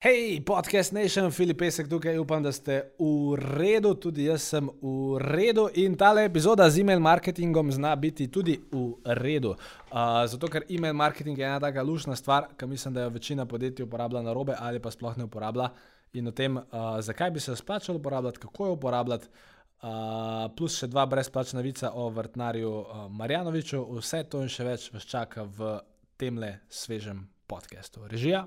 Hej, podcast Nation, Filip Pesek tukaj, upam, da ste v redu, tudi jaz sem v redu in tale epizoda z e-mail marketingom zna biti tudi v redu. Uh, zato, ker e-mail marketing je ena taka lušna stvar, ki mislim, da jo večina podjetij uporablja na robe ali pa sploh ne uporablja. In o tem, uh, zakaj bi se splačalo uporabljati, kako jo uporabljati, uh, plus še dva brezplačna vica o vrtnarju uh, Marjanoviču, vse to in še več vas čaka v temle svežem podkastu. Režija.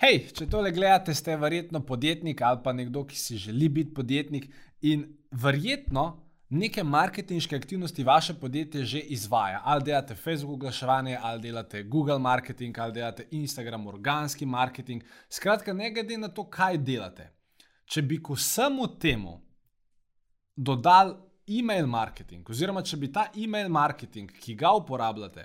Hej, če tole gledate, ste verjetno podjetnik ali pa nekdo, ki si želi biti podjetnik in verjetno neke marketinške aktivnosti vaše podjetje že izvaja. Ali delate Facebook oglaševanje, ali delate Google marketing, ali delate Instagram organski marketing. Skratka, ne glede na to, kaj delate. Če bi k vsemu temu dodali e-mail marketing, oziroma če bi ta e-mail marketing, ki ga uporabljate,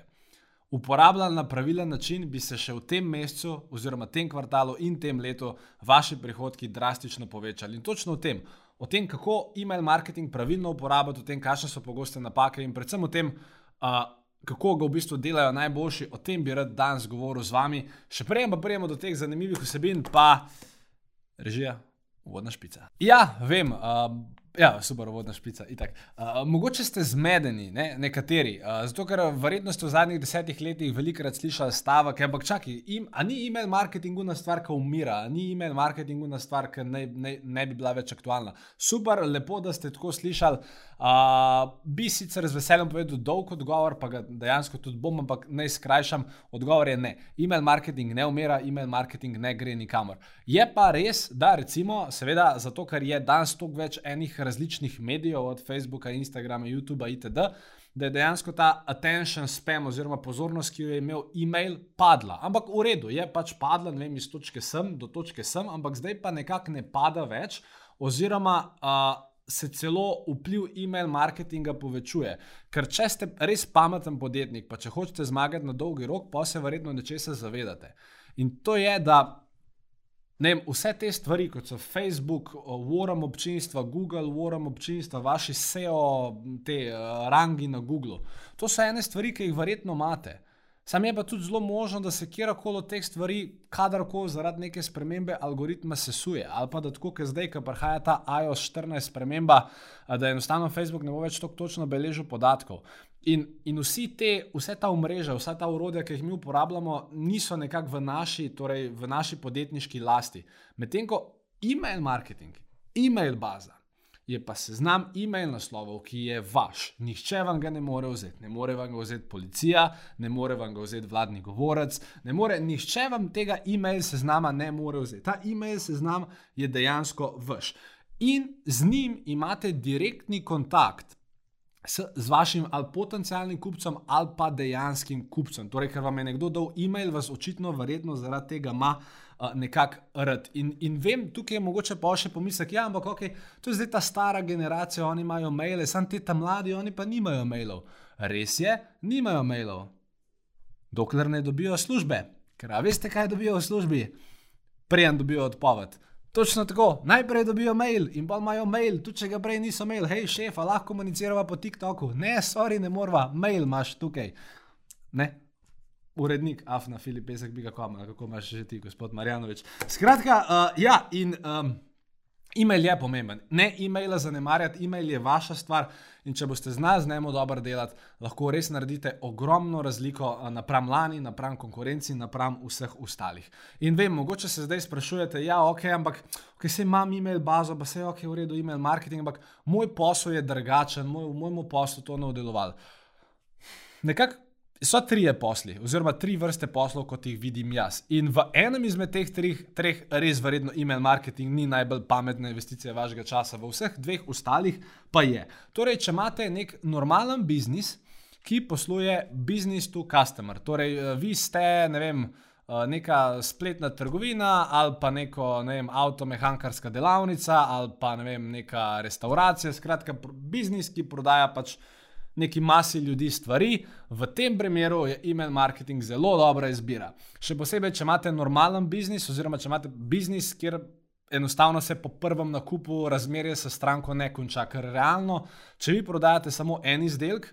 uporabljali na pravilen način, bi se še v tem mesecu, oziroma tem kvartalu in tem letu, vaši prihodki drastično povečali. In točno o tem, o tem, kako e-mail marketing pravilno uporabljati, o tem, kakšne so pogoste napake in predvsem o tem, uh, kako ga v bistvu delajo najboljši, o tem bi rad danes govoril z vami. Še prej pa prijemo do teh zanimivih vsebin, pa režija, vodna špica. Ja, vem. Uh, Ja, super, vodna špica. Uh, mogoče ste zmedeni, ne? nekateri. Uh, zato, ker verjetno ste v zadnjih desetih letih velikokrat slišali stavek, ampak čakaj, im, a ni e-mail marketing una stvar, ki umira, a ni e-mail marketing una stvar, ki ne, ne, ne bi bila več aktualna. Super, lepo, da ste tako slišali. Uh, bi sicer z veseljem povedal dolg odgovor, pa ga dejansko tudi bom, ampak naj skrajšam. Odgovor je ne. E-mail marketing ne umira, e-mail marketing ne gre nikamor. Je pa res, da recimo, seveda, zato ker je danes toliko več enih različnih medijev, od Facebooka, Instagrama, YouTuba itd., da je dejansko ta attention spam oziroma pozornost, ki jo je imel e-mail, padla. Ampak v redu, je pač padla, ne vem, iz točke sem do točke sem, ampak zdaj pa nekako ne pada več, oziroma uh, se celo vpliv e-mail marketinga povečuje. Ker če ste res pameten podjetnik, pa če hočete zmagati na dolgi rok, pa se verjetno nečesa zavedate. In to je, da vem, vse te stvari, kot so Facebook, Warham občinstva, Google, Warham občinstva, vaši SEO, te uh, rangi na Google, to so ene stvari, ki jih verjetno imate. Sam je pa tudi zelo možno, da se kjerkoli od teh stvari, kadarkoli zaradi neke spremembe algoritma sesuje. Ali pa da tako, kot zdaj, ko prihaja ta iOS 14 sprememba, da enostavno Facebook ne bo več tako točno beležil podatkov. In, in vsi te, vse ta omrežja, vsa ta urodja, ki jih mi uporabljamo, niso nekako v naši, torej v naši podjetniški lasti. Medtem ko e-mail marketing, e-mail baza, je pa seznam e-mail naslovov, ki je vaš. Nihče vam ga ne more vzeti. Ne more vam ga vzeti policija, ne more vam ga vzeti vladni govorec, ne more, nihče vam tega e-mail seznama ne more vzeti. Ta e-mail seznam je dejansko vaš. In z njim imate direktni kontakt s, z vašim ali potencijalnim kupcem ali pa dejanskim kupcem. Torej, ker vam je nekdo dal e-mail, vas očitno, verjetno zaradi tega ima uh, nekako rad. In, in vem, tukaj je mogoče pa še pomislek, ja, ampak ok, to je zdaj ta stara generacija, oni imajo maile, samo ti tam mladi, oni pa nimajo mailov. Res je, nimajo mailov, dokler ne dobijo službe. Ker veste, kaj dobijo v službi? Prijem dobijo odpoved. Točno tako, najprej dobijo mail in pa imajo mail, tudi če ga prej niso imeli, hej, šef, lahko komuniciramo po TikToku. Ne, sorry, ne morva, mail imaš tukaj. Ne, urednik, afna, Filip, pesek bi ga komal, kako imaš že ti, gospod Marjanovič. Skratka, uh, ja, in. Um, E-mail je pomemben, ne e-maila zanemarjati, e-mail je vaša stvar in če boste znali z njim dobro delati, lahko res naredite ogromno razliko napram lani, napram konkurenci, napram vseh ostalih. In vem, mogoče se zdaj sprašujete, ja, ok, ampak ok, se imam e-mail bazo, pa se je ok, v redu, e-mail marketing, ampak moj posel je drugačen, moj, v mojem poslu to ne odeloval. Nekako so tri posli, oziroma tri vrste poslov, kot jih vidim jaz. In v enem izmed teh trih, treh, res verjetno, e-mail marketing ni najbolj pametna investicija vašega časa, v vseh dveh ostalih pa je. Torej, če imate nek normalen biznis, ki posluje business to customer. Torej, uh, vi ste, ne vem. Neka spletna trgovina, ali pa neko ne vem, avtomehankarska delavnica, ali pa ne vem, neka restauracija, skratka, biznis, ki prodaja pač neki masi ljudi stvari. V tem primeru je email marketing zelo dobra izbira. Še posebej, če imate normalen biznis, oziroma če imate biznis, kjer enostavno se po prvem nakupu razmerje s stranko ne konča. Ker realno, če vi prodajate samo en izdelek,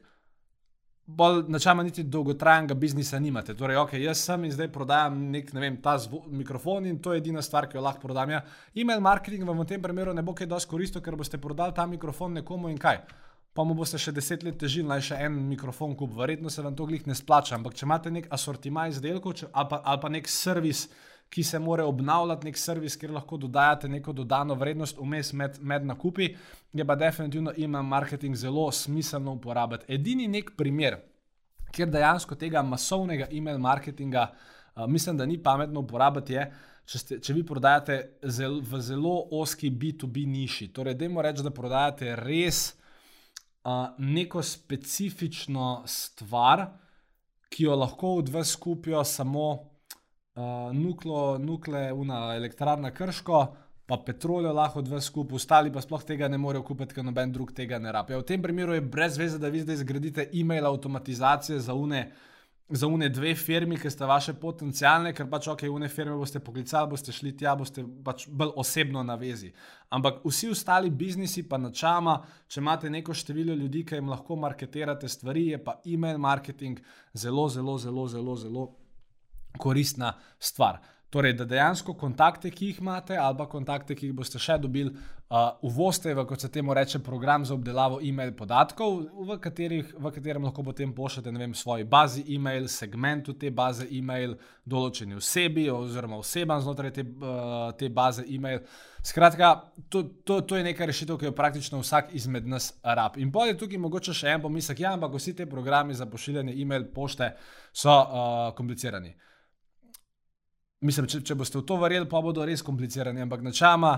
bolj načeloma niti dolgotrajnega biznisa nimate. Torej, ok, jaz sem in zdaj prodajam nek, ne vem, ta mikrofon in to je edina stvar, ki jo lahko prodam. Ja, email marketing vam v tem primeru ne bo kaj dosti koristil, ker boste prodali ta mikrofon nekomu in kaj. Pa mu boste še deset let težili, naj še en mikrofon kup, verjetno se vam to glih ne splača. Ampak če imate nek asortima izdelkov ali pa, ali pa nek servis, ki se mora obnavljati, nek servis, kjer lahko dodajate neko dodano vrednost vmes med, med nakupi, je pa definitivno ima marketing zelo smiselno uporabiti. Edini nek primer, kjer dejansko tega masovnega email marketinga uh, mislim, da ni pametno uporabiti, je, če, ste, če vi prodajate zel, v zelo oski B2B niši. Torej, dajmo reči, da prodajate res uh, neko specifično stvar, ki jo lahko od vas kupijo samo uh, nuklo, nukle, una elektrarna krško, pa petrolje lahko od vas skupaj, ostali pa sploh tega ne morejo kupiti, ker noben drug tega ne rabi. Ja, v tem primeru je brez veze, da vi zdaj zgradite e-mail avtomatizacije za une. Za une dve firmi, ki ste vaše potencijalne, ker pač ok, une firme boste poklicali, boste šli tja, boste pač bolj osebno navezi. Ampak vsi ostali biznisi, pa načama, če imate neko število ljudi, ki jim lahko marketirate stvari, je pa e-mail marketing zelo, zelo, zelo, zelo, zelo koristna stvar. Torej, da dejansko kontakte, ki jih imate, ali pa kontakte, ki jih boste še dobili, uh, uvozite v, kot se temu reče, program za obdelavo e-mail podatkov, v, katerih, v katerem lahko potem pošljete vem, svoji bazi e-mail, segmentu te baze e-mail, določeni osebi oziroma osebam znotraj te, uh, te baze e-mail. Skratka, to, to, to je neka rešitev, ki jo praktično vsak izmed nas rab. In bolje tukaj mogoče še en pomislek, ja, ampak vsi ti programi za pošiljanje e-mail pošte so uh, komplicirani. Mislim, če, če boste v to verjeli, pa bodo res komplicirani, ampak načama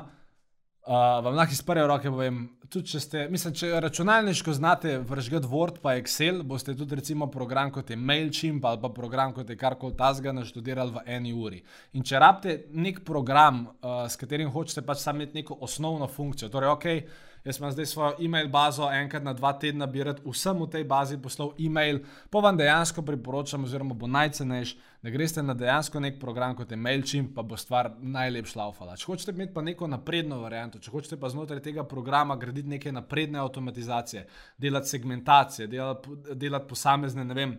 uh, vam lahko iz prve roke povem. Tudi, če, ste, mislim, če računalniško znate vržgati Word pa Excel, boste tudi recimo program kot je MailChimp ali pa program kot je karkoli tasga naštudirali v eni uri. In če rabite nek program, uh, s katerim hočete pač samo imeti neko osnovno funkcijo, torej ok. Jaz imam zdaj svojo e-mail bazo, enkrat na dva tedna bi rad vsem v tej bazi poslal e-mail, pa vam dejansko priporočam, oziroma bo najcenejši, da greste na dejansko nek program kot je MailChimp, pa bo stvar najlepša laufala. Če hočete imeti pa neko napredno varianto, če hočete pa znotraj tega programa graditi neke napredne avtomatizacije, delati segmentacije, delati, delati posamezne, ne vem,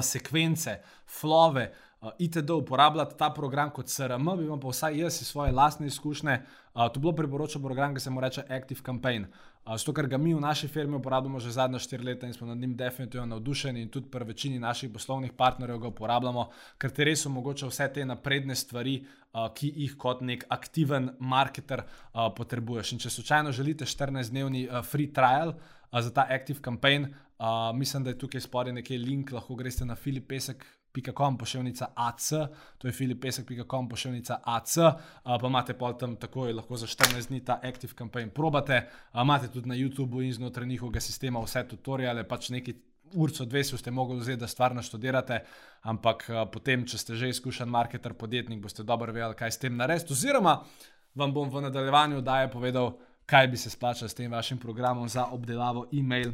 sekvence, flove. Uh, ITD uporabljati ta program kot CRM, bi vam pa vsaj jaz iz svoje lastne izkušnje uh, to bilo priporočil program, ki se mu reče Active Campaign. Uh, zato, ker ga mi v naši firmi uporabljamo že zadnja štiri leta in smo nad njim definitivno navdušeni in tudi pri večini naših poslovnih partnerjev ga uporabljamo, ker te res omogoča vse te napredne stvari, uh, ki jih kot nek aktiven marketer uh, potrebuješ. In če slučajno želite 14-dnevni uh, free trial uh, za ta Active Campaign, uh, mislim, da je tukaj spodaj nekaj link, lahko greste na filipesek filipesek.com pošiljka AC, to je filipesek.com pošiljka AC, pa imate pa tam takoj lahko za 14 dni ta Active Campaign probate. Imate tudi na YouTubu in znotraj njihovega sistema vse tutoriale, pač neki urco, dve si ste mogli vzeti, da stvar naštudirate, ampak potem, če ste že izkušen marketer, podjetnik, boste dobro vedeli, kaj s tem narediti. Oziroma, vam bom v nadaljevanju daje povedal, kaj bi se splačalo s tem vašim programom za obdelavo e-mail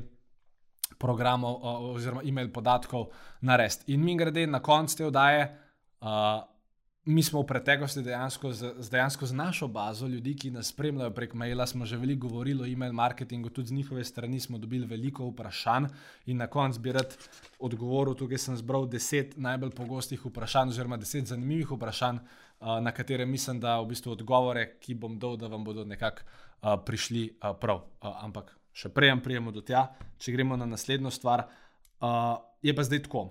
programov oziroma e-mail podatkov narediti. In mi grede na koncu te oddaje, uh, mi smo v preteklosti dejansko z, dejansko z našo bazo ljudi, ki nas spremljajo prek maila, smo že veliko govorili o e-mail marketingu, tudi z njihove strani smo dobili veliko vprašanj in na koncu bi rad odgovoril, tukaj sem zbral deset najbolj pogostih vprašanj oziroma deset zanimivih vprašanj, uh, na katere mislim, da v bistvu odgovore, ki bom dal, da vam bodo nekako uh, prišli uh, prav. Uh, ampak še prej, prijemo do tja, če gremo na naslednjo stvar. Uh, je pa zdaj tako.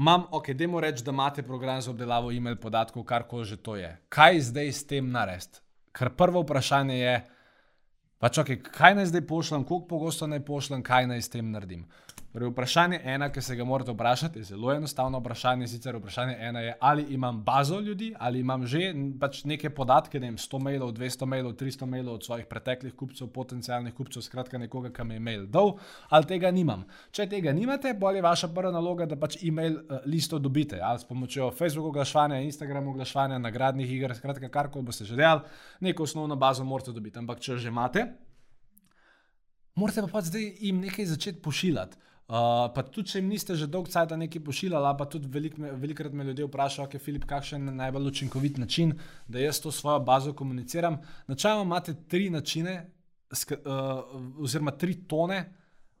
Mam, ok, dajmo reči, da imate program za obdelavo e-mail podatkov, kar koli že to je. Kaj zdaj s tem narediti? Ker prvo vprašanje je, pač, okay, kaj naj zdaj pošljem, koliko pogosto naj pošljem, kaj naj s tem naredim. Torej, vprašanje ena, ki se ga morate vprašati, je zelo enostavno vprašanje. Sicer vprašanje ena je, ali imam bazo ljudi, ali imam že pač neke podatke, ne vem, 100 mailov, 200 mailov, 300 mailov od svojih preteklih kupcev, potencijalnih kupcev, skratka nekoga, ki mi je mail dal, ali tega nimam. Če tega nimate, bolj je vaša prva naloga, da pač e-mail uh, listo dobite, ali s pomočjo Facebook oglaševanja, Instagram oglaševanja, nagradnih iger, skratka karkoli boste že delali, neko osnovno bazo morate dobiti. Ampak če že imate, morate pa pač zdaj jim nekaj začeti pošiljati. Uh, pa tudi, če jim niste že dolgo časa nekaj pošiljali, pa tudi velik, velikrat me ljudje vprašajo, okay, Filip, kakšen je najbolj učinkovit način, da jaz to svojo bazo komuniciram. Načeloma imate tri načine, sk, uh, oziroma tri tone,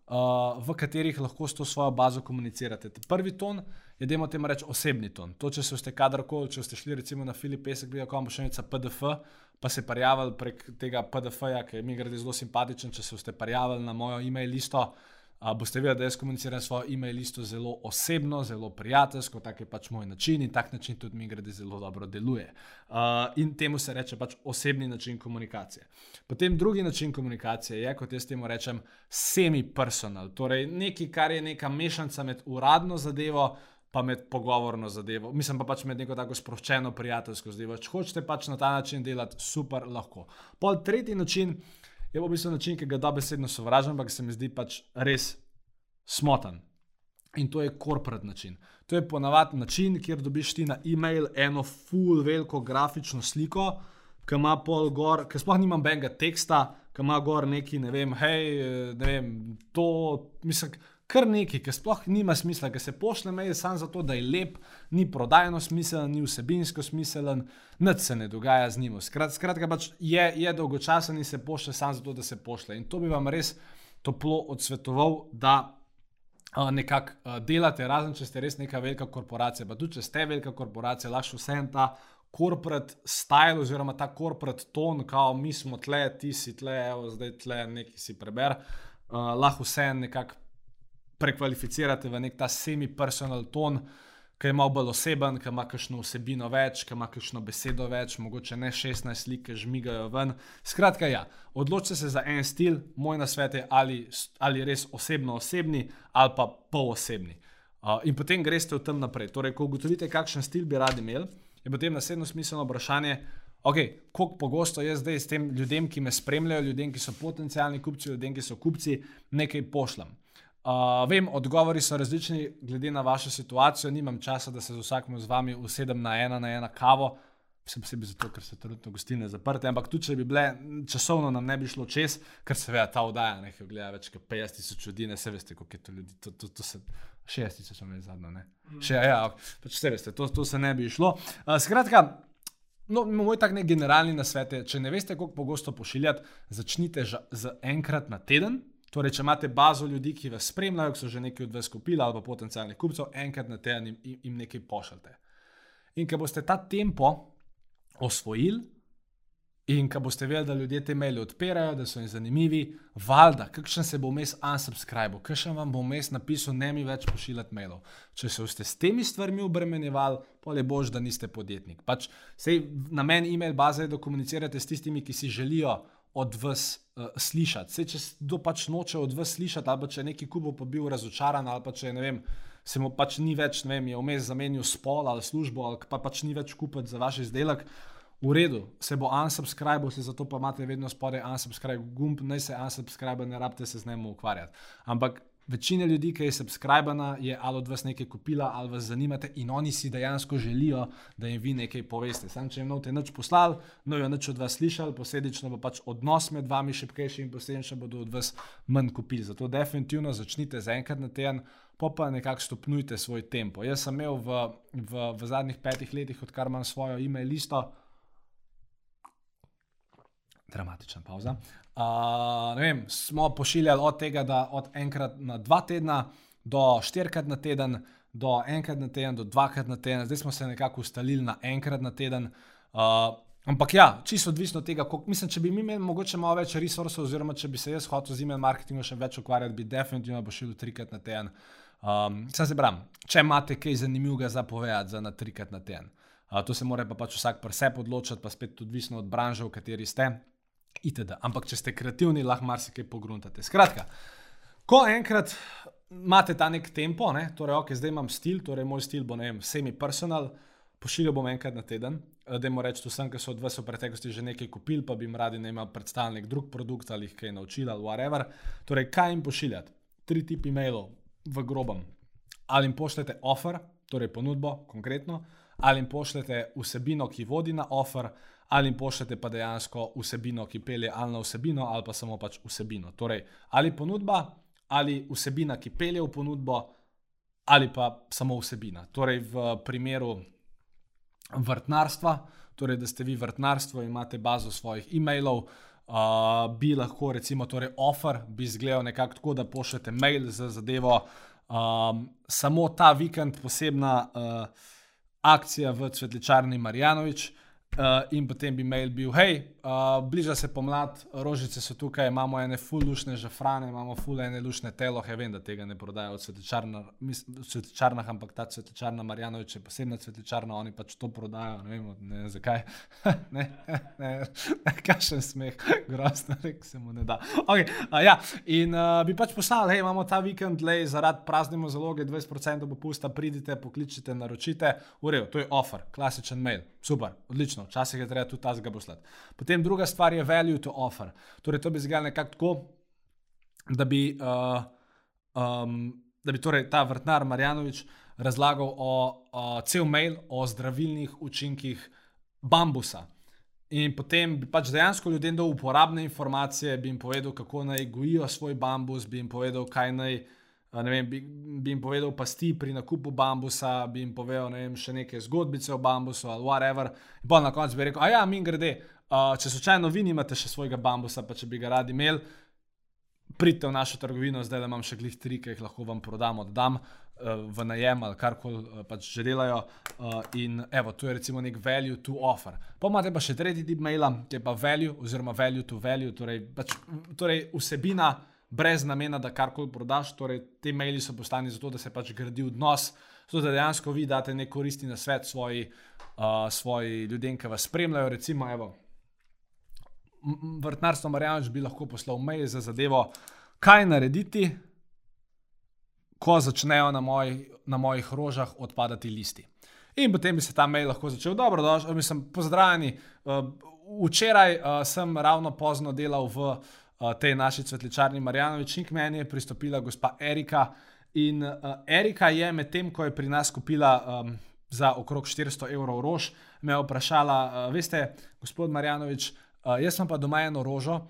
uh, v katerih lahko s to svojo bazo komunicirate. Prvi ton je, da imate reči, osebni ton. To, če ste kadarkoli, če ste šli recimo na Filip Pesek, gledal kom bo še nekaj PDF. Pa se prijavili prek tega PDF-ja, ki mi gre zelo simpatičen. Če ste prijavili na mojo e-mail listo, boste videli, da jaz komuniciram svojo e-mail listo zelo osebno, zelo prijateljsko, tak je pač moj način in tak način tudi mi gre, zelo dobro deluje. Uh, in temu se reče pač osebni način komunikacije. Potem drugi način komunikacije je, kot jaz temu rečem, semi-personal, torej nekaj, kar je neka mešanica med uradno zadevo. Pa med pogovorno zadevo, mislim pa pač med neko tako sproščeno, prijateljsko zadevo. Če hočete pač na ta način delati, super, lahko. Pol tretji način, je v bistvu način, ki ga dobesedno sovražim, ampak se mi zdi pač res smotan. In to je korporat način. To je ponavadi način, kjer dobiš ti na e-mail eno full veliko grafično sliko, ki ima pol gor, ki sploh nima benga teksta, ki ima gor neki, ne vem, hej, ne vem, to, mislim, kar nekaj, ki sploh nima smisla, ki se pošle mail samo zato, da je lep, ni prodajno smiselen, ni vsebinsko smiselen, nič se ne dogaja z njim. Skrat, skratka, pač je, je dolgočasen in se pošle samo zato, da se pošle. In to bi vam res toplo odsvetoval, da uh, nekako uh, delate, razen če ste res neka velika korporacija. Pa tudi če ste velika korporacija, lahko vse en ta. Korporat style, oziroma ta korporat ton, kao mi smo tle, ti si tle, evo, zdaj tle, nekaj si preber, uh, lahko vse nekako prekvalificirate v nek ta semi-personal ton, ki je malo bolj oseben, ki ima kakšno vsebino več, ki ima kakšno besedo več, mogoče ne 16 slik, ki žmigajo ven. Skratka, ja, odločite se za en stil, moj nasvet je ali, ali res osebno osebni ali pa polosebni. Uh, in potem greste v tem naprej. Torej, ko ugotovite, kakšen stil bi radi imeli, je potem naslednjo smiselno vprašanje. Okay, Kako pogosto jaz zdaj s tem ljudem, ki me spremljajo, ljudem, ki so potencijalni kupci, ljudem, ki so kupci, nekaj pošljem. Uh, vem, odgovori so različni, glede na vašo situacijo. Nimam časa, da se z vsakim z vami usedem na ena na ena kavo, vsem sebi zato, ker so trenutno gostilne zaprte. Ampak tudi, če bi bile časovno, nam ne bi šlo čez, ker se ve, ta oddaja nekaj gleda več kot 50 tisoč ljudi, ne se veste, koliko je to ljudi. To, to, to se, 60 tisoč je zadnjo, ne. Mm. Še, ja, pač se veste, to, to se ne bi šlo. Uh, skratka. No, moj tak generalni nasvet je, če ne veste, kako pogosto pošiljati, začnite z enkrat na teden, Torej, če imate bazo ljudi, ki vas spremljajo, ki so že nekaj od vas kupili, ali pa potencijalnih kupcev, enkrat na teden jim, jim nekaj pošljete. In ko boste ta tempo osvojili, in ko boste vedeli, da ljudje te maile odpirajo, da so jim zanimivi, valjda, kakšen se bo vmes unsubscribe, kakšen vam bo vmes napisal, ne mi več pošiljati mailov. Če se boste s temi stvarmi obremenjevali, pa je bož, da niste podjetnik. Pač, sej, namen e-mail baze je, da komunicirate s tistimi, ki si želijo od vas uh, slišati. Sej, če kdo pač noče od vas slišati, ali če je neki kubo pa bil razočaran, ali pa če vem, se mu pač ni več, ne vem, je vmes zamenil spol ali službo, ali pa pač ni več kupiti za vaš izdelek. V redu, se bo unsubscribe, se zato pa imate vedno spodaj unsubscribe gumb, naj se unsubscribe, ne rabite se z njim ukvarjati. Ampak večina ljudi, ki je subskrbana, je ali od vas nekaj kupila, ali vas zanimate in oni si dejansko želijo, da jim vi nekaj poveste. Sam, če jim novte nič poslali, no jo nič od vas slišali, posledično bo pač odnos med vami šepkejši in posledično bodo od vas manj kupili. Zato definitivno začnite z enkrat na teden. Pa pa nekako stopnjujte svoj tempo. Jaz sem imel v, v, v zadnjih petih letih, odkar imam svojo e-mail listo, dramatična pauza. Uh, vem, smo pošiljali od tega, da od enkrat na dva tedna do štirikrat na teden, do enkrat na teden, do dvakrat na teden, zdaj smo se nekako ustalili na enkrat na teden. Uh, ampak ja, čisto odvisno od tega, koliko, mislim, če bi mi imeli mogoče malo več resursov, oziroma če bi se jaz hotel z e-mail marketingom še več ukvarjati, bi definitivno pošiljal trikrat na teden. Um, Sam se pravim, če imate kaj zanimivega za povedati, za na trikrat na teden. Uh, to se mora pa pač vsak pri sebi odločiti, pa spet odvisno od branže, v kateri ste itd. Ampak, če ste kreativni, lahko marsikaj pogruntate. Skratka, ko enkrat imate ta nek tempo, ne? torej, ok, zdaj imam stil, torej moj stil bo, ne vem, semi-personal, pošiljal bom enkrat na teden. Da jim rečem, vsem, ki so od vas v preteklosti že nekaj kupili, pa bi jim radi ne imeli predstavljen nek drug produkt ali jih kaj naučili ali whatever. Torej, kaj jim pošiljati? Tri tipi mailov v grobem. Ali jim pošljete offer, torej ponudbo konkretno, ali jim pošljete vsebino, ki vodi na offer, ali jim pošljete pa dejansko vsebino, ki pelje ali na vsebino, ali pa samo pač vsebino. Torej, ali ponudba, ali vsebina, ki pelje v ponudbo, ali pa samo vsebina. Torej, v primeru vrtnarstva, torej, da ste vi vrtnarstvo, imate bazo svojih e-mailov. Uh, bi lahko, recimo, torej offer bi izgledal nekako tako, da pošljete mail za zadevo, um, samo ta vikend posebna uh, akcija v Cvetličarni Marjanovič, Uh, in potem bi mail bil, hej, uh, bliža se pomlad, rožice so tukaj, imamo ene fullušne žafrane, imamo fullušne lušne telohe. Vem, da tega ne prodajajo v cvetličarnah, ampak ta cvetličarna Marjanovič je posebna cvetličarna, oni pač to prodajajo. Ne vem, ne vem zakaj. ne, ne, ne, kašen smeh, grozno, rek se mu ne da. Okay, uh, ja. In uh, bi pač poslal, hej, imamo ta vikend, le zaradi praznimo zaloge, 20% popusta, pridite, pokličite, naročite, urejo, to je offer, klasičen mail, super, odlično včasih je treba tudi ta zga poslati. Potem druga stvar je value to offer. Torej, to bi zgajal nekako tako, da bi, uh, um, da bi torej ta vrtnar Marjanovič razlagal o, o cel mail o zdravilnih učinkih bambusa. In potem bi pač dejansko ljudem dal uporabne informacije, bi jim povedal, kako naj gojijo svoj bambus, bi jim povedal, kaj naj vem, bi, bi jim povedal pasti pri nakupu bambusa, bi jim povedal ne vem, še neke zgodbice o bambusu ali whatever. In pa na koncu bi rekel, a ja, mi grede, uh, če slučajno vi nimate še svojega bambusa, pa če bi ga radi imeli, pridite v našo trgovino, zdaj da imam še glih tri, ki jih lahko vam prodam, oddam uh, v najem ali karkoli uh, pač že delajo. Uh, in evo, tu je recimo nek value to offer. Pa imate pa še tretji tip maila, ki je pa value oziroma value to value, torej, pač, torej vsebina brez namena, da karkoli prodaš. Torej, te maili so postani zato, da se pač gradi odnos, zato da dejansko vi date nek koristi na svet svoji, uh, svoji ljudem, ki vas spremljajo. Recimo, evo, vrtnarstvo Marjanoč bi lahko poslal mail za zadevo, kaj narediti, ko začnejo na, moj, na mojih rožah odpadati listi. In potem bi se ta mail lahko začel, dobro, da sem pozdravljen. Uh, včeraj uh, sem ravno pozno delal v uh, tej naši cvetličarni Marjanovič in k meni je pristopila gospa Erika. In uh, Erika je medtem, ko je pri nas kupila um, za okrog 400 evrov rož, me vprašala, uh, veste, gospod Marjanovič, uh, jaz sem pa doma eno rožo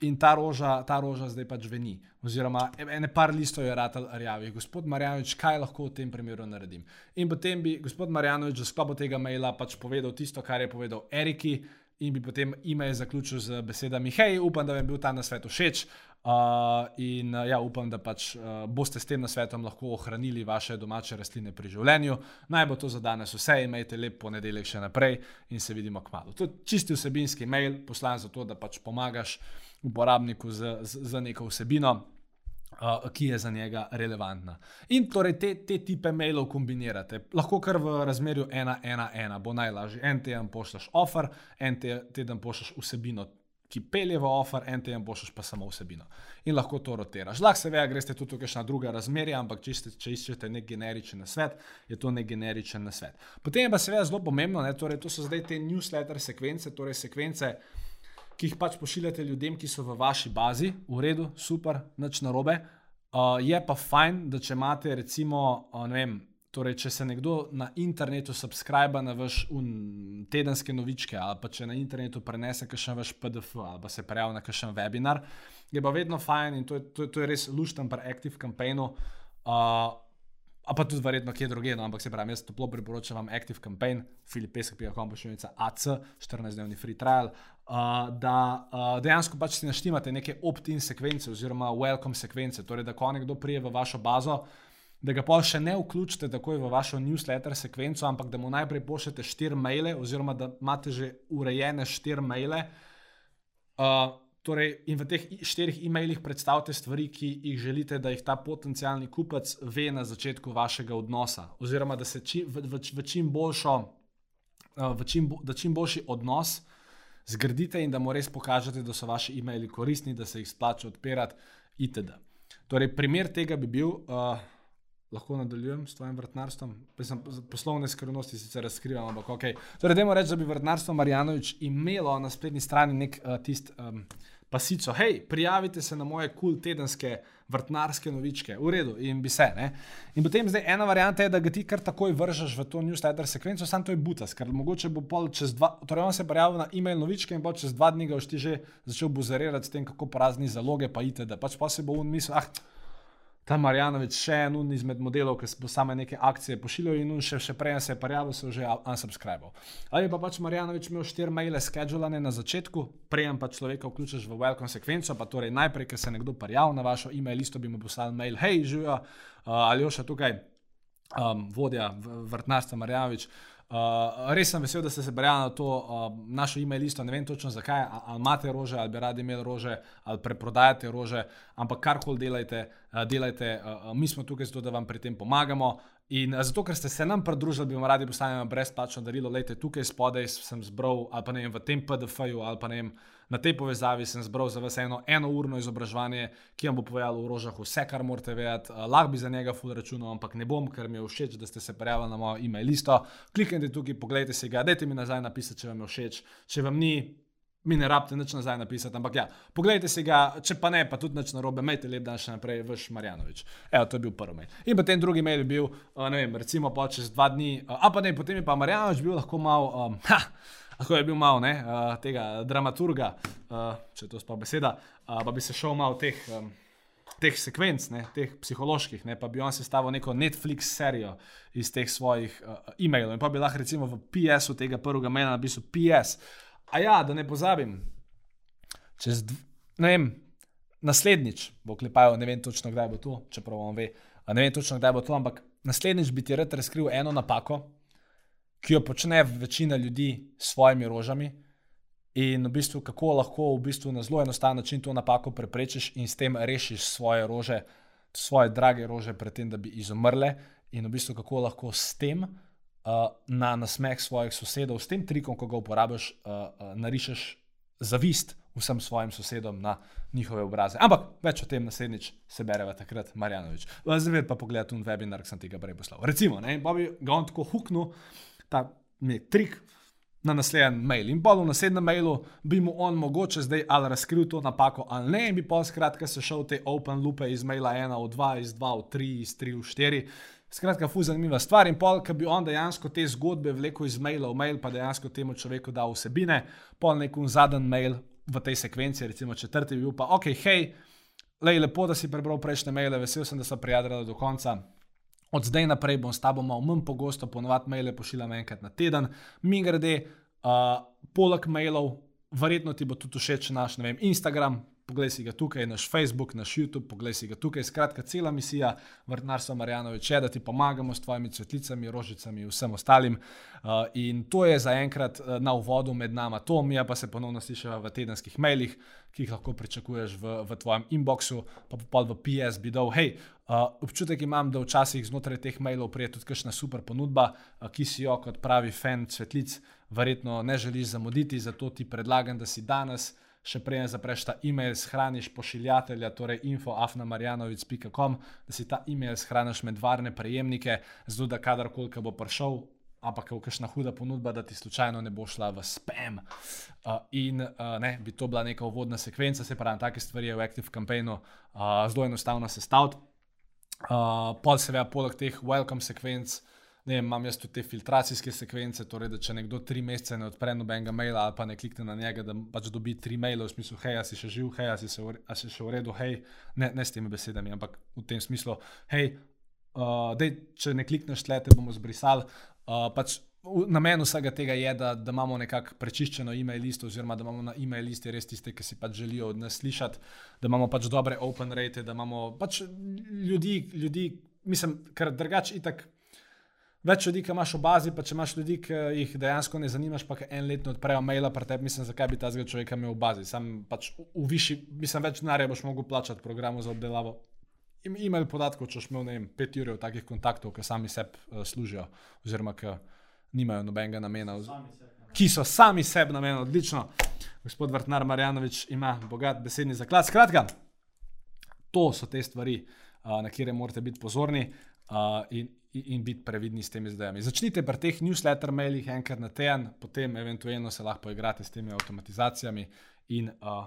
in ta roža, ta roža zdaj pač veni. Oziroma, ene par listov je ratelj rjavih. Gospod Marjanovič, kaj lahko v tem primeru naredim? In potem bi gospod Marjanovič za sklopo tega maila pač povedal tisto, kar je povedal Eriki in bi potem ime zaključil z besedami: Hej, upam, da vam je bil ta nasvet všeč. Uh, in uh, ja, upam, da pač uh, boste s tem nasvetom lahko ohranili vaše domače rastline pri življenju. Naj bo to za danes vse, imejte lep ponedeljek še naprej in se vidimo k malu. To je čisti vsebinski mail, poslan za to, da pač pomagaš uporabniku z, z, z neko vsebino uh, ki je za njega relevantna. In torej te, te tipe mailov kombinirate. Lahko kar v razmerju 1-1-1 bo najlažje. En teden pošljaš offer, en teden pošljaš vsebino. Ki pelje v offer, en teden pošljaš pa samo vsebino. In lahko to rotiraš. Lahko se ve, greste tudi tukaj na druga razmerja, ampak če, ste, če iščete nek generičen svet, je to nek generičen svet. Potem je pa seveda zelo pomembno, ne, torej to so zdaj te newsletter sekvence, torej sekvence, ki jih pač pošiljate ljudem, ki so v vaši bazi, v redu, super, nič narobe. Uh, je pa fajn, da če imate, recimo, uh, vem, torej, če se nekdo na internetu subscribe na vaš un, tedenske novičke, ali pa če na internetu prenese kakšen vaš PDF ali pa se prijavi na kakšen webinar, je pa vedno fajn in to je, to, to je res lušten pri Active Campaignu. Uh, A pa tudi verjetno kje drugje, no, ampak se pravi, jaz toplo priporočam vam Active Campaign, filipesek.com, pošiljnica AC, 14-dnevni free trial, uh, da uh, dejansko pač si naštimate neke opt-in sekvence oziroma welcome sekvence, torej da ko nekdo prije v vašo bazo, da ga pa še ne vključite takoj v vašo newsletter sekvenco, ampak da mu najprej pošljete štiri maile oziroma da imate že urejene štiri maile. Uh, Torej, in v teh štirih e-mailih predstavite stvari, ki jih želite, da jih ta potencijalni kupec ve na začetku vašega odnosa, oziroma da se čim, v, v, v čim boljšo, eh, v čim, da čim boljši odnos zgradite in da mu res pokažete, da so vaši e-maili koristni, da se jih splača odpirati, itd. Torej, primer tega bi bil, uh, lahko nadaljujem s tvojim vrtnarstvom. Sem, poslovne skrivnosti sicer razkrivam, ampak ok. Torej, dajmo reči, da bi vrtnarstvo Marjanovič imelo na spletni strani nek uh, tist. Um, pasico, hej, prijavite se na moje kul cool tedenske vrtnarske novičke, v redu, in bi se. Ne? In potem zdaj ena varianta je, da ga ti kar takoj vržeš v to newsletter sekvenco, samo to je butas, ker mogoče bo pol čez dva, torej on se prijavil na e-mail novičke in bo čez dva dni ga už ti že začel buzerirati s tem, kako prazni zaloge pa ite, da pač pa se bo on mislil, ah ta Marjanovič še en izmed modelov, ki bo same neke akcije pošiljal in še, še prej se je prijavil, se je že unsubscribal. Ali pa pač Marjanovič imel štiri maile schedulane na začetku, prejem pa človeka vključiš v welcome sekvenco, pa torej najprej, ker se nekdo prijavil na vašo e-mail listo, bi mu poslal mail, hej, živijo, uh, ali još tukaj um, vodja vrtnarstva Marjanovič. Uh, res sem vesel, da ste se prijavili na to uh, našo e-mail listo. Ne vem točno zakaj, ali imate rože, ali bi radi imeli rože, ali preprodajate rože, ampak karkoli delajte, uh, delajte. Uh, mi smo tukaj zato, da vam pri tem pomagamo. In uh, zato, ker ste se nam pridružili, bi vam radi poslali brezplačno darilo. Lejte, tukaj spodaj sem zbral, ali pa ne vem, v tem PDF-ju, ali pa ne vem. Na tej povezavi sem zbral za vas eno enourno izobraževanje, ki vam bo povedalo o rožah vse, kar morate vedeti. Uh, lahko bi za njega full računal, ampak ne bom, ker mi je všeč, da ste se prijavili na mojo e-mail listo. Kliknite tukaj, pogledajte si ga, dajte mi nazaj napisati, če vam je všeč. Če vam ni, mi ne rabite nič nazaj napisati. Ampak ja, pogledajte si ga, če pa ne, pa tudi nič narobe, imejte lep dan še naprej, vaš Marjanovič. Evo, to je bil prvi mail. In potem drugi mail je bil, uh, ne vem, recimo pa čez dva dni, uh, a pa ne, potem je pa Marjanovič bil lahko mal. Um, Lahko je bil malo ne, uh, tega dramaturga, uh, če to sploh beseda, uh, pa bi se šel malo teh, um, teh sekvenc, ne, teh psiholoških, ne, pa bi on sestavil neko Netflix serijo iz teh svojih uh, e-mailov in pa bi lahko recimo v PS-u tega prvega maila napisal PS. A ja, da ne pozabim, čez ne vem, naslednjič bo klepajal, ne vem točno kdaj bo to, čeprav on ve, ne vem točno kdaj bo to, ampak naslednjič bi ti rad razkril eno napako ki jo počne večina ljudi s svojimi rožami. In v bistvu, kako lahko v bistvu na zelo enostaven način to napako preprečiš in s tem rešiš svoje rože, svoje drage rože, pred tem, da bi izumrle, in v bistvu, kako lahko s tem uh, na nasmeh svojih sosedov, s tem trikom, ko ga uporabiš, uh, uh, narišeš zavist vsem svojim sosedom na njihove obraze. Ampak več o tem naslednjič se bereva takrat, Marjanovič. Zdaj pa pogledaj tu webinar, ki sem ti ga prej poslal. Recimo, ne, Bobby ga on tako huknil ta nek trik na naslednji mail. In pa v naslednjem mailu bi mu on mogoče zdaj ali razkril to napako ali ne, in bi pa skratka se šel te open loope iz maila 1 v 2, iz 2 v 3, iz 3 v 4. Skratka, fu zanimiva stvar. In pol, ki bi on dejansko te zgodbe vlekel iz maila v mail, pa dejansko temu človeku dal vsebine, pol nekom zadnji mail v tej sekvenci, recimo četrti, bi bil pa, ok, hej, lej, lepo, da si prebral prejšnje maile, vesel sem, da so prijadrili do konca od zdaj naprej bom s tabo malo manj pogosto, ponovadi maile pošiljam enkrat na teden. Mi grede, uh, poleg mailov, verjetno ti bo tudi všeč naš vem, Instagram. Poglej si ga tukaj, naš Facebook, naš YouTube, poglej si ga tukaj. Skratka, cela misija vrtnarstva Marjanovič je, da ti pomagamo s tvojimi cvetlicami, rožicami in vsem ostalim. Uh, in to je zaenkrat uh, na uvodu med nama, to mi pa se ponovno slišiva v tedenskih mailih, ki jih lahko pričakuješ v, v tvojem inboxu, pa pa v PS bi dal, hej, Uh, občutek imam, da včasih znotraj teh mailov prije tudi kakšna super ponudba, uh, ki si jo kot pravi fan cvetlic verjetno ne želiš zamuditi, zato ti predlagam, da si danes, še prej zapreš ta e-mail, shraniš pošiljatelja, torej info.afnamarjanovic.com, da si ta e-mail shraniš med varne prejemnike, zato da kadarkoli bo prišel. Ampak je kakšna huda ponudba, da ti slučajno ne bo šla v spam. Uh, in uh, ne, bi to bila neka uvodna sekvenca, se pravi, take stvari je v Active Campaignu uh, zelo enostavno sestaviti. Uh, pol seveda, poleg teh welcome sekvenc, ne vem, imam jaz tudi te filtracijske sekvence, torej da če nekdo tri mesece ne odpre nobenega maila ali pa ne klikne na njega, da pač dobi tri maile v smislu, hej, si še živ, hej, si, se, si še v redu, hej, ne, ne s temi besedami, ampak v tem smislu, hej, uh, dej, če ne klikneš tle, te bomo zbrisali. Uh, pač Namen vsega tega je, da, da imamo nekako prečiščeno e-mail listo, oziroma da imamo na e-mail listi res tiste, ki si pač želijo od nas slišati, da imamo pač dobre open rate, da imamo pač ljudi, ljudi mislim, ker drugače itak. Več ljudi, ki imaš v bazi, pa če imaš ljudi, ki jih dejansko ne zanimaš, pa ki en let ne odprejo maila, pa te mislim, zakaj bi ta zgolj človek imel v bazi. Sam pač v, v višji, mislim, več denarja boš mogel plačati programu za obdelavo. E-mail podatkov, če boš imel, ne vem, pet ur takih kontaktov, ki sami sebi uh, služijo, oziroma ki nimajo nobenega namena, ki so sami sebi namenjeni, odlično. Gospod Vrtnar Marjanovič ima bogat besedni zaklad. Skratka, To so te stvari, na kire morate biti pozorni in, in, in biti previdni s temi zadevami. Začnite pri teh newsletter mailih enkrat na teden, potem eventualno se lahko igrate s temi avtomatizacijami in uh,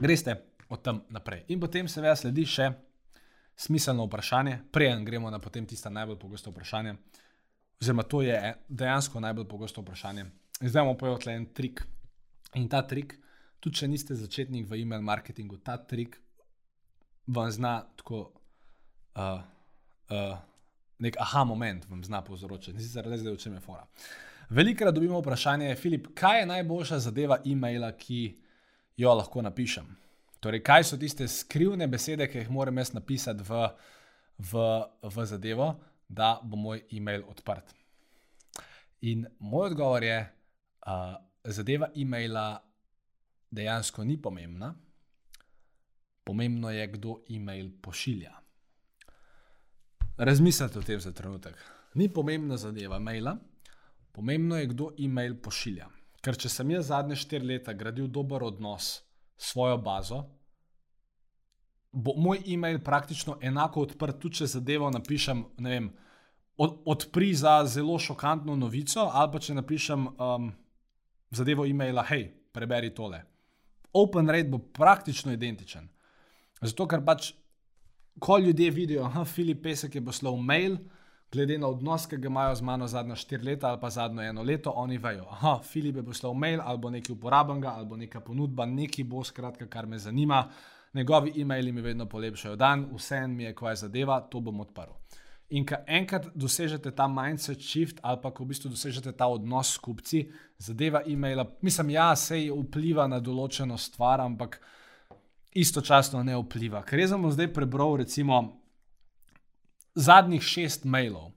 greste od tam naprej. In potem seveda sledi še smiselno vprašanje, preden gremo na potem tista najbolj pogosto vprašanje. Oziroma, to je dejansko najbolj pogosto vprašanje. Zdaj bomo povedali en trik. In ta trik, tudi če niste začetnik v e-mail marketingu, ta trik vam zna tako. Uh, uh, nek aha moment vam zna povzročiti, sicer le zdaj, v čem je fora. Velikrat dobimo vprašanje, Filip, kaj je najboljša zadeva e-maila, ki jo lahko napišem? Torej, kaj so tiste skrivne besede, ki jih moram jaz napisati v, v, v zadevo, da bo moj e-mail odprt? In moj odgovor je, da uh, zadeva e-maila dejansko ni pomembna, pomembno je, kdo e-mail pošilja. Razmislite o tem za trenutek. Ni pomembna zadeva maila, pomembno je, kdo e-mail pošilja. Ker če sem jaz zadnje štiri leta gradil dober odnos s svojo bazo, bo moj e-mail praktično enako odprt, tudi če zadevo napišem, ne vem, od, odpri za zelo šokantno novico, ali pa če napišem um, zadevo e-maila, hej, preberi tole. Open rate bo praktično identičen. Zato, ker pač ko ljudje vidijo, da je Filip Pesek poslal mail, glede na odnos, ki ga imajo z mano zadnja štiri leta ali pa zadnjo eno leto, oni vejo, da je Filip poslal mail ali bo nekaj uporabenega ali bo neka ponudba, nekaj bo skratka, kar me zanima. Njegovi e-maili mi vedno polepšajo dan, vse en mi je, ko je zadeva, to bom odprl. In ko enkrat dosežete ta mindset shift, ali pa ko v bistvu dosežete ta odnos s kupci, zadeva e-maila, mislim, ja, se vpliva na določeno stvar, ampak istočasno ne vpliva. Ker jaz sem zdaj prebral, recimo, zadnjih šest mailov,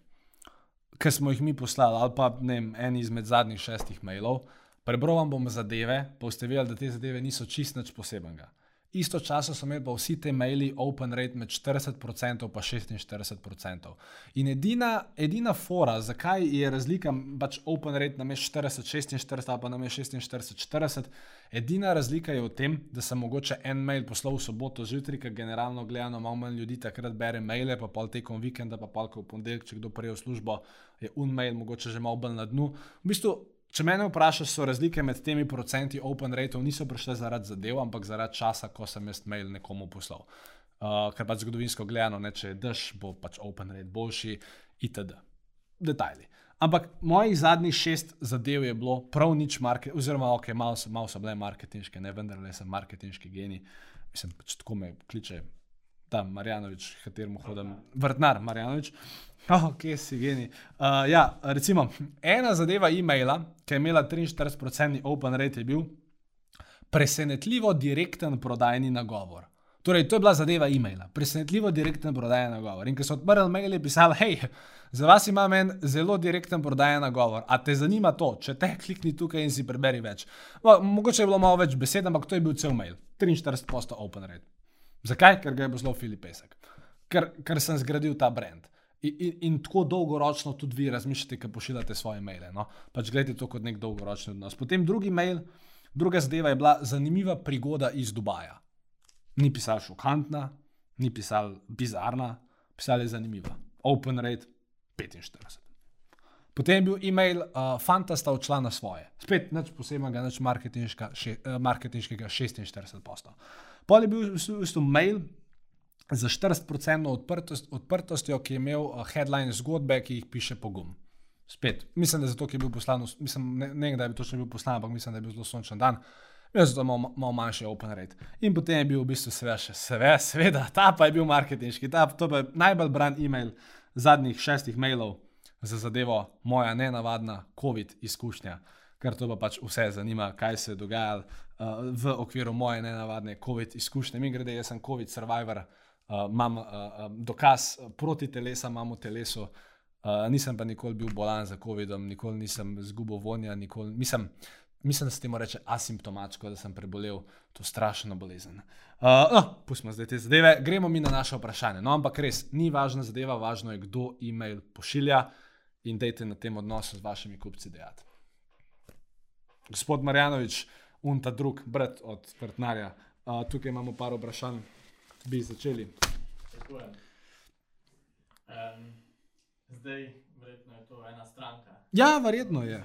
ki smo jih mi poslali, ali pa ne vem, en izmed zadnjih šestih mailov. Prebral vam bom zadeve, pa boste videli, da te zadeve niso čist nič posebnega istočasno so imeli pa vsi te maili open rate med 40% in 46%. In edina, edina fora, zakaj je razlika pač open rate na mestu 40, 46 ali pa na mestu 46, 40, edina razlika je v tem, da sem mogoče en mail poslal v soboto zjutraj, ker generalno gledano malo manj ljudi takrat bere maile, pa pol tekom vikenda, pa pol v ponedeljek, če kdo prijel službo, je un mail mogoče že malo bolj na dnu. V bistvu, Če me vprašaš, so razlike med temi procenti open rate, niso prišle zaradi zadev, ampak zaradi časa, ko sem jaz mail nekomu poslal. Uh, ker pač zgodovinsko gledano, ne, če je dež, bo pač open rate boljši, itd. Detajli. Ampak mojih zadnjih šest zadev je bilo prav nič marketing, oziroma ok, malo so, mal so bile marketinške, ne vendar le sem marketinški genij. Mislim, pač tako me kliče tam Marjanovič, kateremu hodim, vrtnar Marjanovič. Oh, kje si geni. Uh, ja, recimo, ena zadeva e-maila, ki je imela 43% open rate, je bil presenetljivo direkten prodajni nagovor. Torej, to je bila zadeva e-maila, presenetljivo direkten prodajni nagovor. In ko so odprli mail, je pisal, hej, za vas imam en zelo direkten prodajni nagovor. A te zanima to, če te klikni tukaj in si preberi več. Mo mogoče je bilo malo več besed, ampak to je bil cel mail. 43% open rate. Zakaj? Ker ga je poslal Filip Pesek. Ker, ker sem zgradil ta brand. In, in, in tako dolgoročno tudi vi razmišljate, ko pošiljate svoje maile. No? Pač gledajte to kot nek dolgoročni odnos. Potem drugi mail, druga zadeva je bila zanimiva prigoda iz Dubaja. Ni pisal šokantna, ni pisal bizarna, pisal je zanimiva. Open rate 45. Potem je bil e-mail, uh, fanta sta odšla na svoje. Spet nič posebnega, nič uh, marketinškega 46 posto. Pol je bil v bistvu mail, za 40% odprtost, odprtostjo, ki je imel uh, headline zgodbe, ki jih piše pogum. Spet, mislim, da je zato, ki je bil poslan, mislim, ne, vem, da je bil točno bil poslan, ampak mislim, da je bil zelo sončen dan. Jaz sem malo, malo manjši open rate. In potem je bil v bistvu seveda, seveda, seveda, ta pa je bil marketinški, ta pa je najbolj bran e-mail zadnjih šestih mailov za zadevo moja nenavadna COVID izkušnja, ker to pa pač vse zanima, kaj se je dogajalo uh, v okviru moje nenavadne COVID izkušnje. Mi grede, jaz sem COVID survivor, uh, uh, imam uh, dokaz proti telesu, imam v telesu. Uh, nisem pa nikoli bil bolan za COVID-om, nikoli nisem izgubil vonja, nikoli, mislim, mislim, da se temu reče asimptomatsko, da sem prebolel to strašno bolezen. Uh, no, pustimo zdaj te zadeve, gremo mi na naše vprašanje. No, ampak res ni važna zadeva, važno je, kdo e-mail pošilja in dejte na tem odnosu z vašimi kupci dejati. Gospod Marjanovič, un ta drug brat od vrtnarja, Uh, tukaj imamo par vprašanj, bi začeli. Tako je. Um, zdaj, verjetno je to ena stranka. Ja, verjetno je.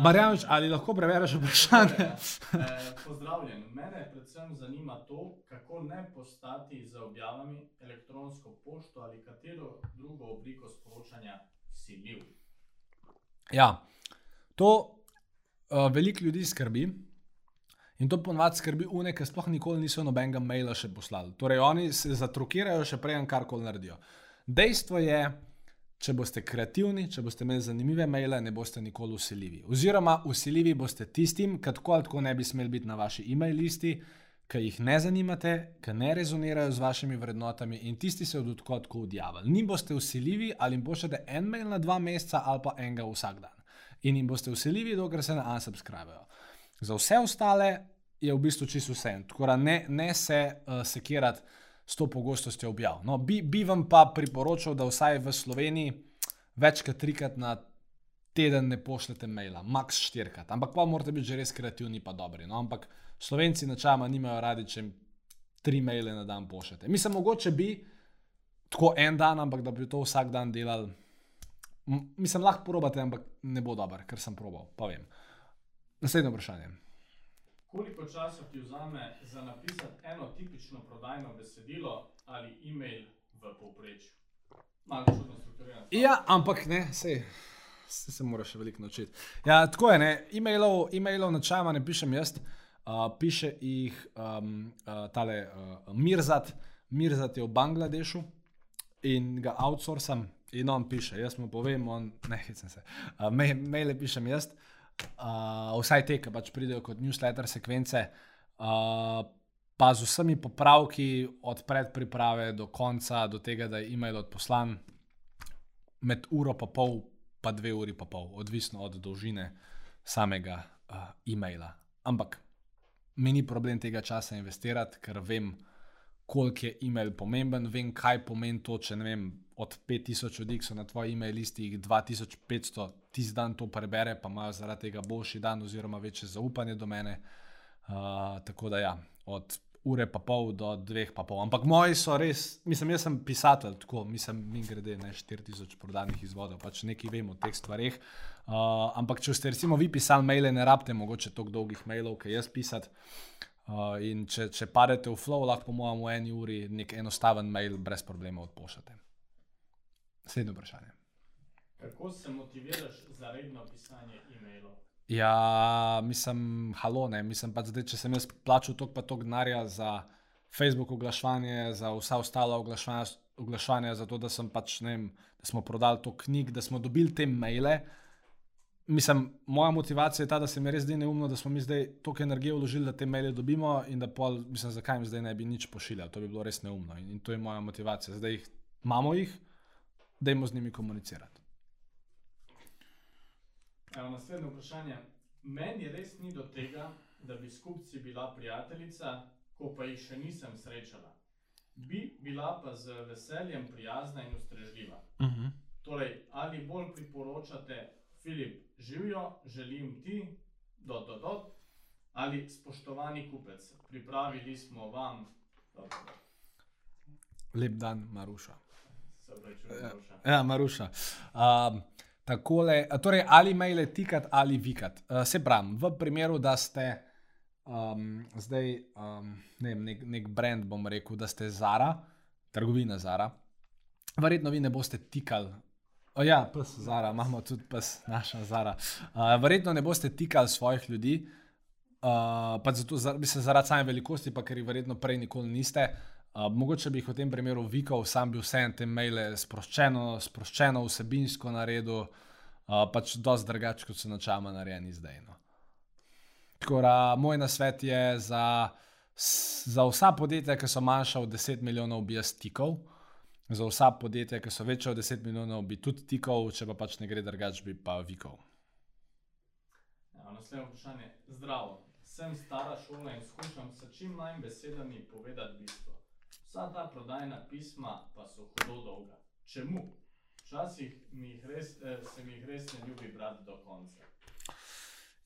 Marjanovič, ali lahko preverjaš vprašanje? Eh, Pozdravljen. Mene predvsem zanima to, kako ne postati z objavami elektronsko pošto ali katero drugo obliko sporočanja siljiv. Ja, to uh, veliko ljudi skrbi. In to ponovadi skrbi une, ki sploh nikoli niso nobenega maila še poslali. Torej, oni se zatrukirajo še prej, karkoli naredijo. Dejstvo je, če boste kreativni, če boste imeli zanimive maile, ne boste nikoli usiljivi. Oziroma, usiljivi boste tistim, ki tako ali tako ne bi smeli biti na vaši e-mail listi, ki jih ne zanimate, ki ne rezonirajo z vašimi vrednotami in tisti se bodo tako tako odjavili. Ni boste usiljivi ali jim pošljete en mail na dva meseca ali pa enega vsak dan. In jim boste usiljivi, dokler se ne unsubscribejo. Za vse ostale je v bistvu čisto vse. Tako da ne, ne se uh, sekirati s to pogostostjo objav. No, bi, bi vam pa priporočal, da vsaj v Sloveniji več kot trikrat na teden ne pošljete maila, max štirikrat. Ampak pa morate biti že res kreativni, pa dobri. No? Ampak Slovenci načeloma nimajo radi, če jim tri maile na dan pošljete. Mislim, mogoče bi tako en dan, ampak da bi to vsak dan delali. Mislim, lahko probate, ampak ne bo dober, ker sem probal, pa vem. Naslednje vprašanje. Koliko časa ti vzame za napisati eno tipično prodajno besedilo ali e-mail v povprečju? Malo čudno strukturirano. Ja, ampak ne, sej, se, se moraš še veliko naučiti. Ja, tako je, ne, e-mailov, e-mailov načeloma ne pišem jaz, uh, piše jih um, uh, tale uh, Mirzat, Mirzat je v Bangladešu in ga outsourcam in on piše, jaz mu povem, on, ne, hecam se, uh, maile pišem jaz, uh, vsaj te, ki pač pridejo kot newsletter sekvence. Uh, pa z vsemi popravki, od predpriprave do konca, do tega, da je e-mail odposlan, med uro pa pol, pa dve uri pa pol, odvisno od dolžine samega uh, e-maila. Ampak mi ni problem tega časa investirati, ker vem, koliko je e-mail pomemben, vem, kaj pomeni to, če ne vem, od 5000 ljudi, ki so na tvoji e-mail listi, jih 2500 tisti dan to prebere, pa imajo zaradi tega boljši dan, oziroma večje zaupanje do mene. Uh, tako da ja, od ure pa pol do dveh pa pol. Ampak moji so res, mislim, jaz sem pisatelj, tako mislim, mi grede ne 4000 prodanih izvodov, pač nekaj vem o teh stvareh. Uh, ampak če ste recimo vi pisali maile, ne rabite mogoče toliko dolgih mailov, kot jaz pisati. Uh, in če, če padete v flow, lahko po mojem v eni uri nek enostaven mail brez problema odpošljate. Naslednje vprašanje. Kako se motiviraš za redno pisanje e-mailov? Ja, mislim, halo, ne, mislim pa zdaj, če sem jaz plačal toliko pa toliko denarja za Facebook oglaševanje, za vsa ostala oglaševanja, oglaševanja za to, da sem pač, ne vem, da smo prodali to knjig, da smo dobili te maile. Mislim, moja motivacija je ta, da se mi res zdi neumno, da smo mi zdaj toliko energije vložili, da te maile dobimo in da pol, mislim, zakaj jim zdaj ne bi nič pošiljali. To bi bilo res neumno in, in to je moja motivacija. Zdaj jih imamo jih, dajmo z njimi komunicirati. Evo, naslednje vprašanje. Meni res ni do tega, da bi s kupci bila prijateljica, ko pa jih še nisem srečala. Bi bila pa z veseljem prijazna in ustrežljiva. Uh -huh. Torej, ali bolj priporočate, Filip, živijo, želim ti, dot, dot, dot, ali spoštovani kupec, pripravili smo vam, dot, dot, dot. Lep dan, Maruša. se pravi, če Maruša. Ja, Maruša. Um, takole, torej, ali maile tikat ali vikat. Uh, se pravi, v primeru, da ste um, zdaj um, ne vem, nek, nek brand, bom rekel, da ste Zara, trgovina Zara, verjetno vi ne boste tikali. O ja, pes Zara, imamo tudi pes, naša Zara. Uh, verjetno ne boste tikali svojih ljudi, uh, pa zato, bi se zaradi same velikosti, pa ker jih verjetno prej nikoli niste. Uh, mogoče bi jih v tem primeru vikal, sam bi vse te maile sproščeno, sproščeno vsebinsko naredil, uh, pač dosti drugače, kot so načama narejeni zdaj. No. Tako da moj nasvet je za, za vsa podjetja, ki so manjša od 10 milijonov, bi jaz tikal. Za vsa podjetja, ki so večja od 10 milijonov, bi tudi tikal, če pa pač ne gre drugače, bi pa vikal. Evo, naslednje vprašanje. Zdravo, sem stara šola in skušam s čim manj besedami povedati bistvo. Vsa ta prodajna pisma pa so hudo dolga. Čemu? Včasih mi res, eh, se mi jih res ne ljubi brati do konca.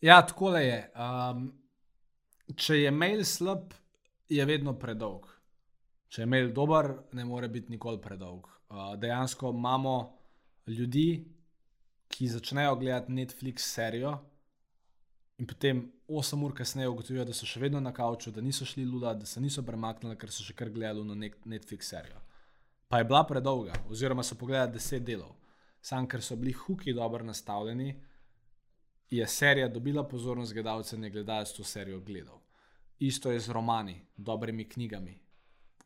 Ja, tako je. Um, če je mail slab, je vedno predolg. Če je mail dober, ne more biti nikoli predolg. Uh, dejansko imamo ljudi, ki začnejo gledati Netflix serijo in potem 8 ur kasneje ugotovijo, da so še vedno na kavču, da niso šli luda, da se niso premaknili, ker so še kar gledali na Netflix serijo. Pa je bila predolga, oziroma so pogledali 10 delov. Sam, ker so bili huki dobro nastavljeni, je serija dobila pozornost gledalcev, ne gledalec to serijo gledal. Isto je z romani, dobrimi knjigami.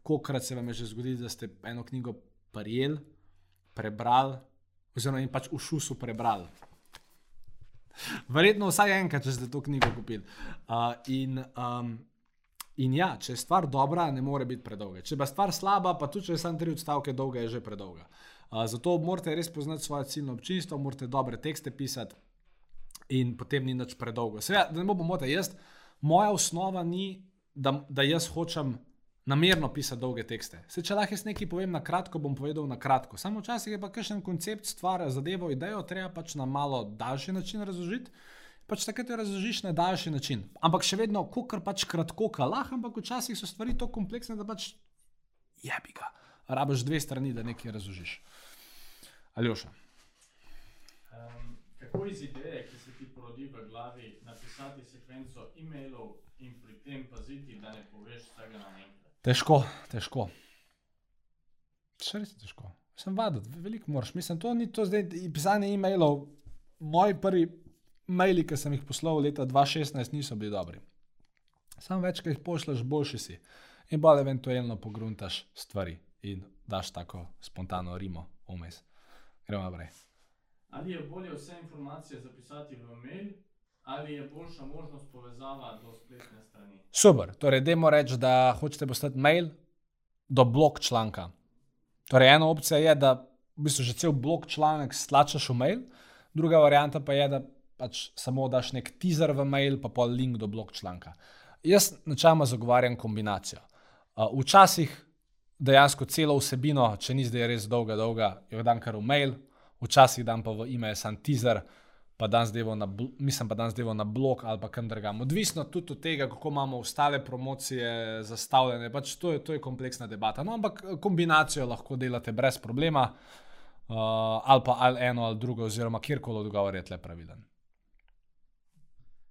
Kolikrat se vam je že zgodilo, da ste eno knjigo prijeli, prebrali, oziroma jim pač v šusu prebrali. Verjetno vsaj enkrat, če ste to knjigo kupili. Uh, in, um, in ja, če je stvar dobra, ne more biti predolga. Če pa je stvar slaba, pa tudi če je samo tri odstavke dolga, je že predolga. Uh, zato morate res poznati svoje ciljno občinstvo, morate dobre tekste pisati in potem ni nič predolgo. Seveda, da ne bo pomote, jaz, moja osnova ni, da, da jaz hočem namerno pisati dolge tekste. Se, če lahko jaz nekaj povem na kratko, bom povedal na kratko. Samo včasih je pa kakšen koncept, stvar, zadevo, idejo, treba pač na malo daljši način razložiti. Pač takrat jo razložiš na daljši način. Ampak še vedno, kar pač kratko, kalah, ampak včasih so stvari tako kompleksne, da pač je bi ga. Rabiš dve strani, da nekaj razložiš. Aljoša. Um, kako iz ideje, ki se ti porodi v glavi, napisati sekvenco e-mailov in pri tem paziti, da ne poveš vsega naenkrat? Težko, težko. Še res je težko. Sem vadil, veliko moraš. Mislim, to ni to zdaj pisanje e-mailov. Moji prvi maili, ki sem jih poslal leta 2016, niso bili dobri. Sam več, ki jih pošleš, boljši si. In bolj eventualno pogruntaš stvari in daš tako spontano rimo vmes. Gremo naprej. Ali je bolje vse informacije zapisati v mail, ali je boljša možnost povezava do spletne strani? Super, torej, dajmo reči, da hočete poslati mail do blog članka. Torej, ena opcija je, da v bistvu že cel blog članek stlačaš v mail, druga varianta pa je, da pač samo daš nek teaser v mail, pa pa link do blog članka. Jaz načeloma zagovarjam kombinacijo. Uh, včasih dejansko celo vsebino, če ni zdaj res dolga, dolga, jo dam kar v mail, včasih dam pa v e-mail sam teaser pa danes devo na, mislim, pa danes devo na blog ali pa kam drugam. Odvisno tudi od tega, kako imamo ostale promocije zastavljene. Pač to, je, to je kompleksna debata. No, ampak eh, kombinacijo lahko delate brez problema, uh, ali pa ali eno ali drugo, oziroma kjerkoli odgovor je tle praviden.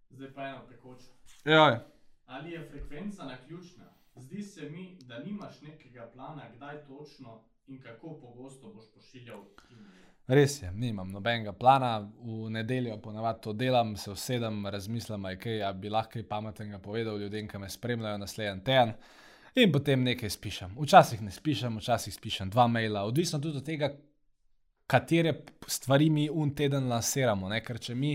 Zdaj pa eno tekoče. Ja. Ali je frekvenca na ključna? Zdi se mi, da nimaš nekega plana, kdaj točno in kako pogosto boš pošiljal e-mail. Res je, nimam nobenega plana, v nedeljo ponavadi to delam, se usedem, razmislim, kaj bi lahko kaj pametnega povedal ljudem, ki me spremljajo naslednji teden. In potem nekaj spišem. Včasih ne spišem, včasih spišem dva maila, odvisno tudi od tega, katere stvari mi un teden lansiramo. Ne? Ker če, mi,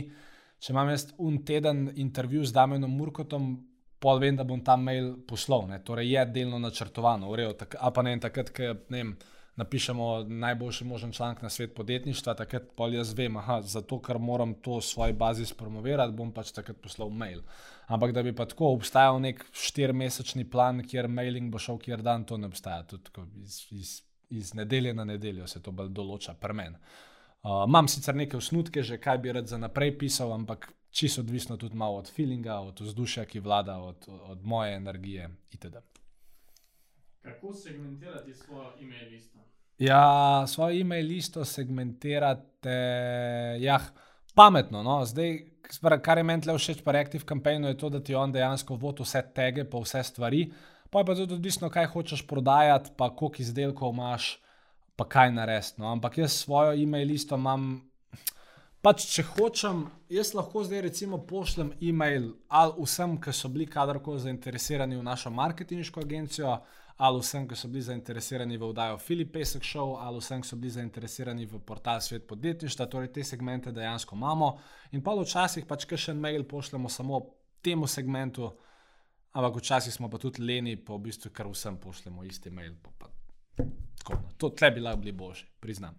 če imam jaz un teden intervju z Damenom Murkotom, pol vem, da bom ta mail poslal. Ne? Torej je delno načrtovano, urejo, tak, a pa ne en takrat, ker ne vem napišemo najboljši možen članek na svet podjetništva, takrat pa jaz vem, da zato, ker moram to v svoji bazi spromovirati, bom pač takrat poslal mail. Ampak da bi pa tako obstajal nek štirimesečni plan, kjer mailing bo šel kjer dan, to ne obstaja. Tudi iz, iz, iz nedelje na nedeljo se to bolj določa, premen. Uh, imam sicer neke osnutke, že kaj bi rad za naprej pisal, ampak čisto odvisno tudi malo od feelinga, od vzdušja, ki vlada, od, od moje energije itd. Kako segmentirati svojo e-mail listo? Ja, svojo e-mail listo segmentirate jah, pametno. No? Zdaj, kar je meni všeč pri Active Campaignu, je to, da ti on dejansko vodi vse tege, pa vse stvari. Pa je pa tudi odvisno, kaj hočeš prodajati, pa koliko izdelkov imaš, pa kaj narediti. No? Ampak jaz svojo e-mail listo imam. Pač, če hočem, jaz lahko zdaj recimo pošljem e-mail ali vsem, ki so bili kadarkoli zainteresirani v našo marketinško agencijo, ali vsem, ki so bili zainteresirani v oddajo Filip Pesek Show, ali vsem, ki so bili zainteresirani v portal Svet podjetništva, torej te segmente dejansko imamo. In pa včasih pač še en mail pošljemo samo temu segmentu, ampak včasih smo pa tudi leni, pa v bistvu kar vsem pošljemo isti mail. Pa, pa, tako, no. To tle bi lahko bili boljši, priznam.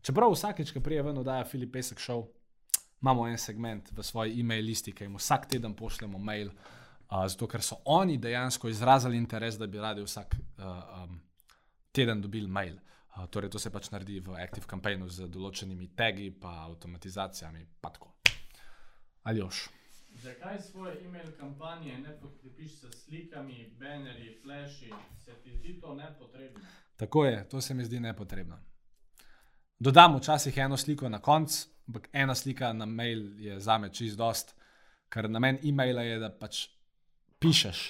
Čeprav vsakeč, ko prije ven oddaja Filip Pesek Show, imamo en segment v svoji e-mail listi, ki jim vsak teden pošljemo mail zato ker so oni dejansko izrazili interes, da bi radi vsak uh, um, teden dobili mail. Uh, torej, to se pač naredi v Active Campaignu z določenimi tagi, pa avtomatizacijami, pa tako. Ali još. Zakaj svoje e-mail kampanje ne podkrepiš s slikami, banerji, flashi? Se ti zdi to nepotrebno? Tako je, to se mi zdi nepotrebno. Dodam včasih eno sliko na koncu, ampak ena slika na mail je za me čist dost, ker namen e-maila je, da pač pišeš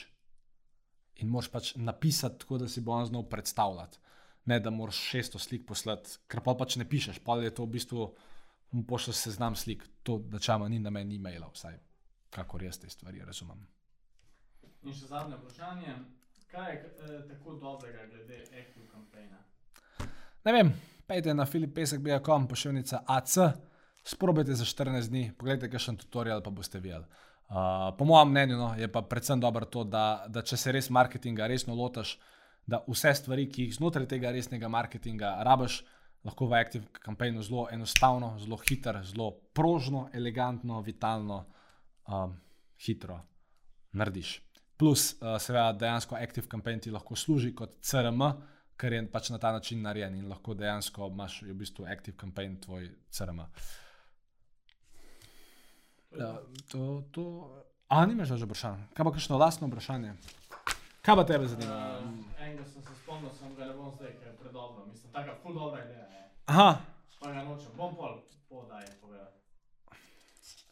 in moraš pač napisati tako, da si bo on znal predstavljati. Ne, da moraš 600 slik poslati, ker pa pač ne pišeš, pa je to v bistvu, mu pošlješ seznam slik, to načela ni namen e-maila, vsaj kakor jaz te stvari razumem. In še zadnje vprašanje. Kaj je eh, tako dobrega glede Active Campaigna? Ne vem, pejte na filipesek.com, pošiljnica AC, sprobajte za 14 dni, pogledajte, kakšen tutorial pa boste videli. Uh, po mojem mnenju no, je pa predvsem dobro to, da, da če se res marketinga resno lotaš, da vse stvari, ki jih znotraj tega resnega marketinga rabiš, lahko v Active Campaignu zelo enostavno, zelo hitro, zelo prožno, elegantno, vitalno, um, hitro narediš. Plus, uh, seveda, dejansko Active Campaign ti lahko služi kot CRM, ker je pač na ta način narejen in lahko dejansko imaš v bistvu Active Campaign tvoj CRM. Ja, to, to... A, nimaš več vprašanj? Kaj pa kakšno lastno vprašanje? Kaj pa tebe zanima? Uh, enega sem se spomnil, sem ga ne bom zdaj, ker je predobro. Mislim, taka ful dobra ideja je. Aha, Pa ga nočem, bom pol podaj povedal.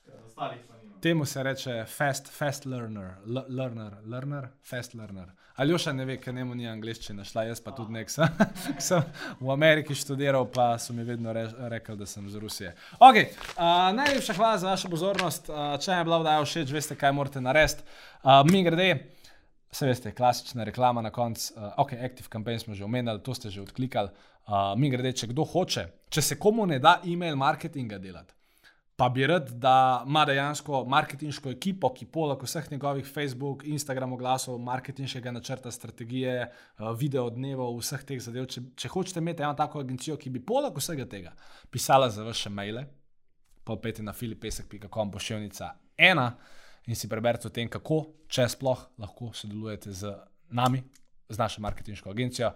Ker ostalih pa. Temu se reče fast, fast learner, learner, learner, fast learner. Ali još ne ve, ker njemu ni angliščina šla, jaz pa tudi nek sem, sem v Ameriki študiral, pa so mi vedno re rekli, da sem z Rusije. Ok, uh, najlepša hvala za vašo pozornost. Uh, če je bila vdaja všeč, veste, kaj morate narediti. Uh, mi grede, se veste, klasična reklama na koncu. Uh, ok, Active Campaign smo že omenjali, to ste že odklikali. Uh, mi grede, če kdo hoče, če se komu ne da e-mail marketinga delati pa bi rad, da ima dejansko marketinško ekipo, ki poleg vseh njegovih Facebook, Instagram oglasov, marketinškega načrta, strategije, eh, video dnevov, vseh teh zadev. Če, če hočete imeti eno tako agencijo, ki bi poleg vsega tega pisala za vaše maile, pa pejte na filipesek.com pošiljnica ena in si preberite o tem, kako, če sploh lahko sodelujete z nami, z našo marketinško agencijo.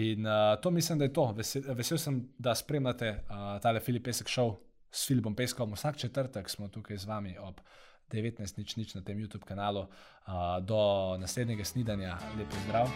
In uh, to mislim, da je to. Vesel, vesel sem, da spremljate uh, tale Filipesek show s Filipom Peskom. Vsak četrtek smo tukaj z vami ob 19.00 na tem YouTube kanalu. Uh, do naslednjega snidanja, lep pozdrav.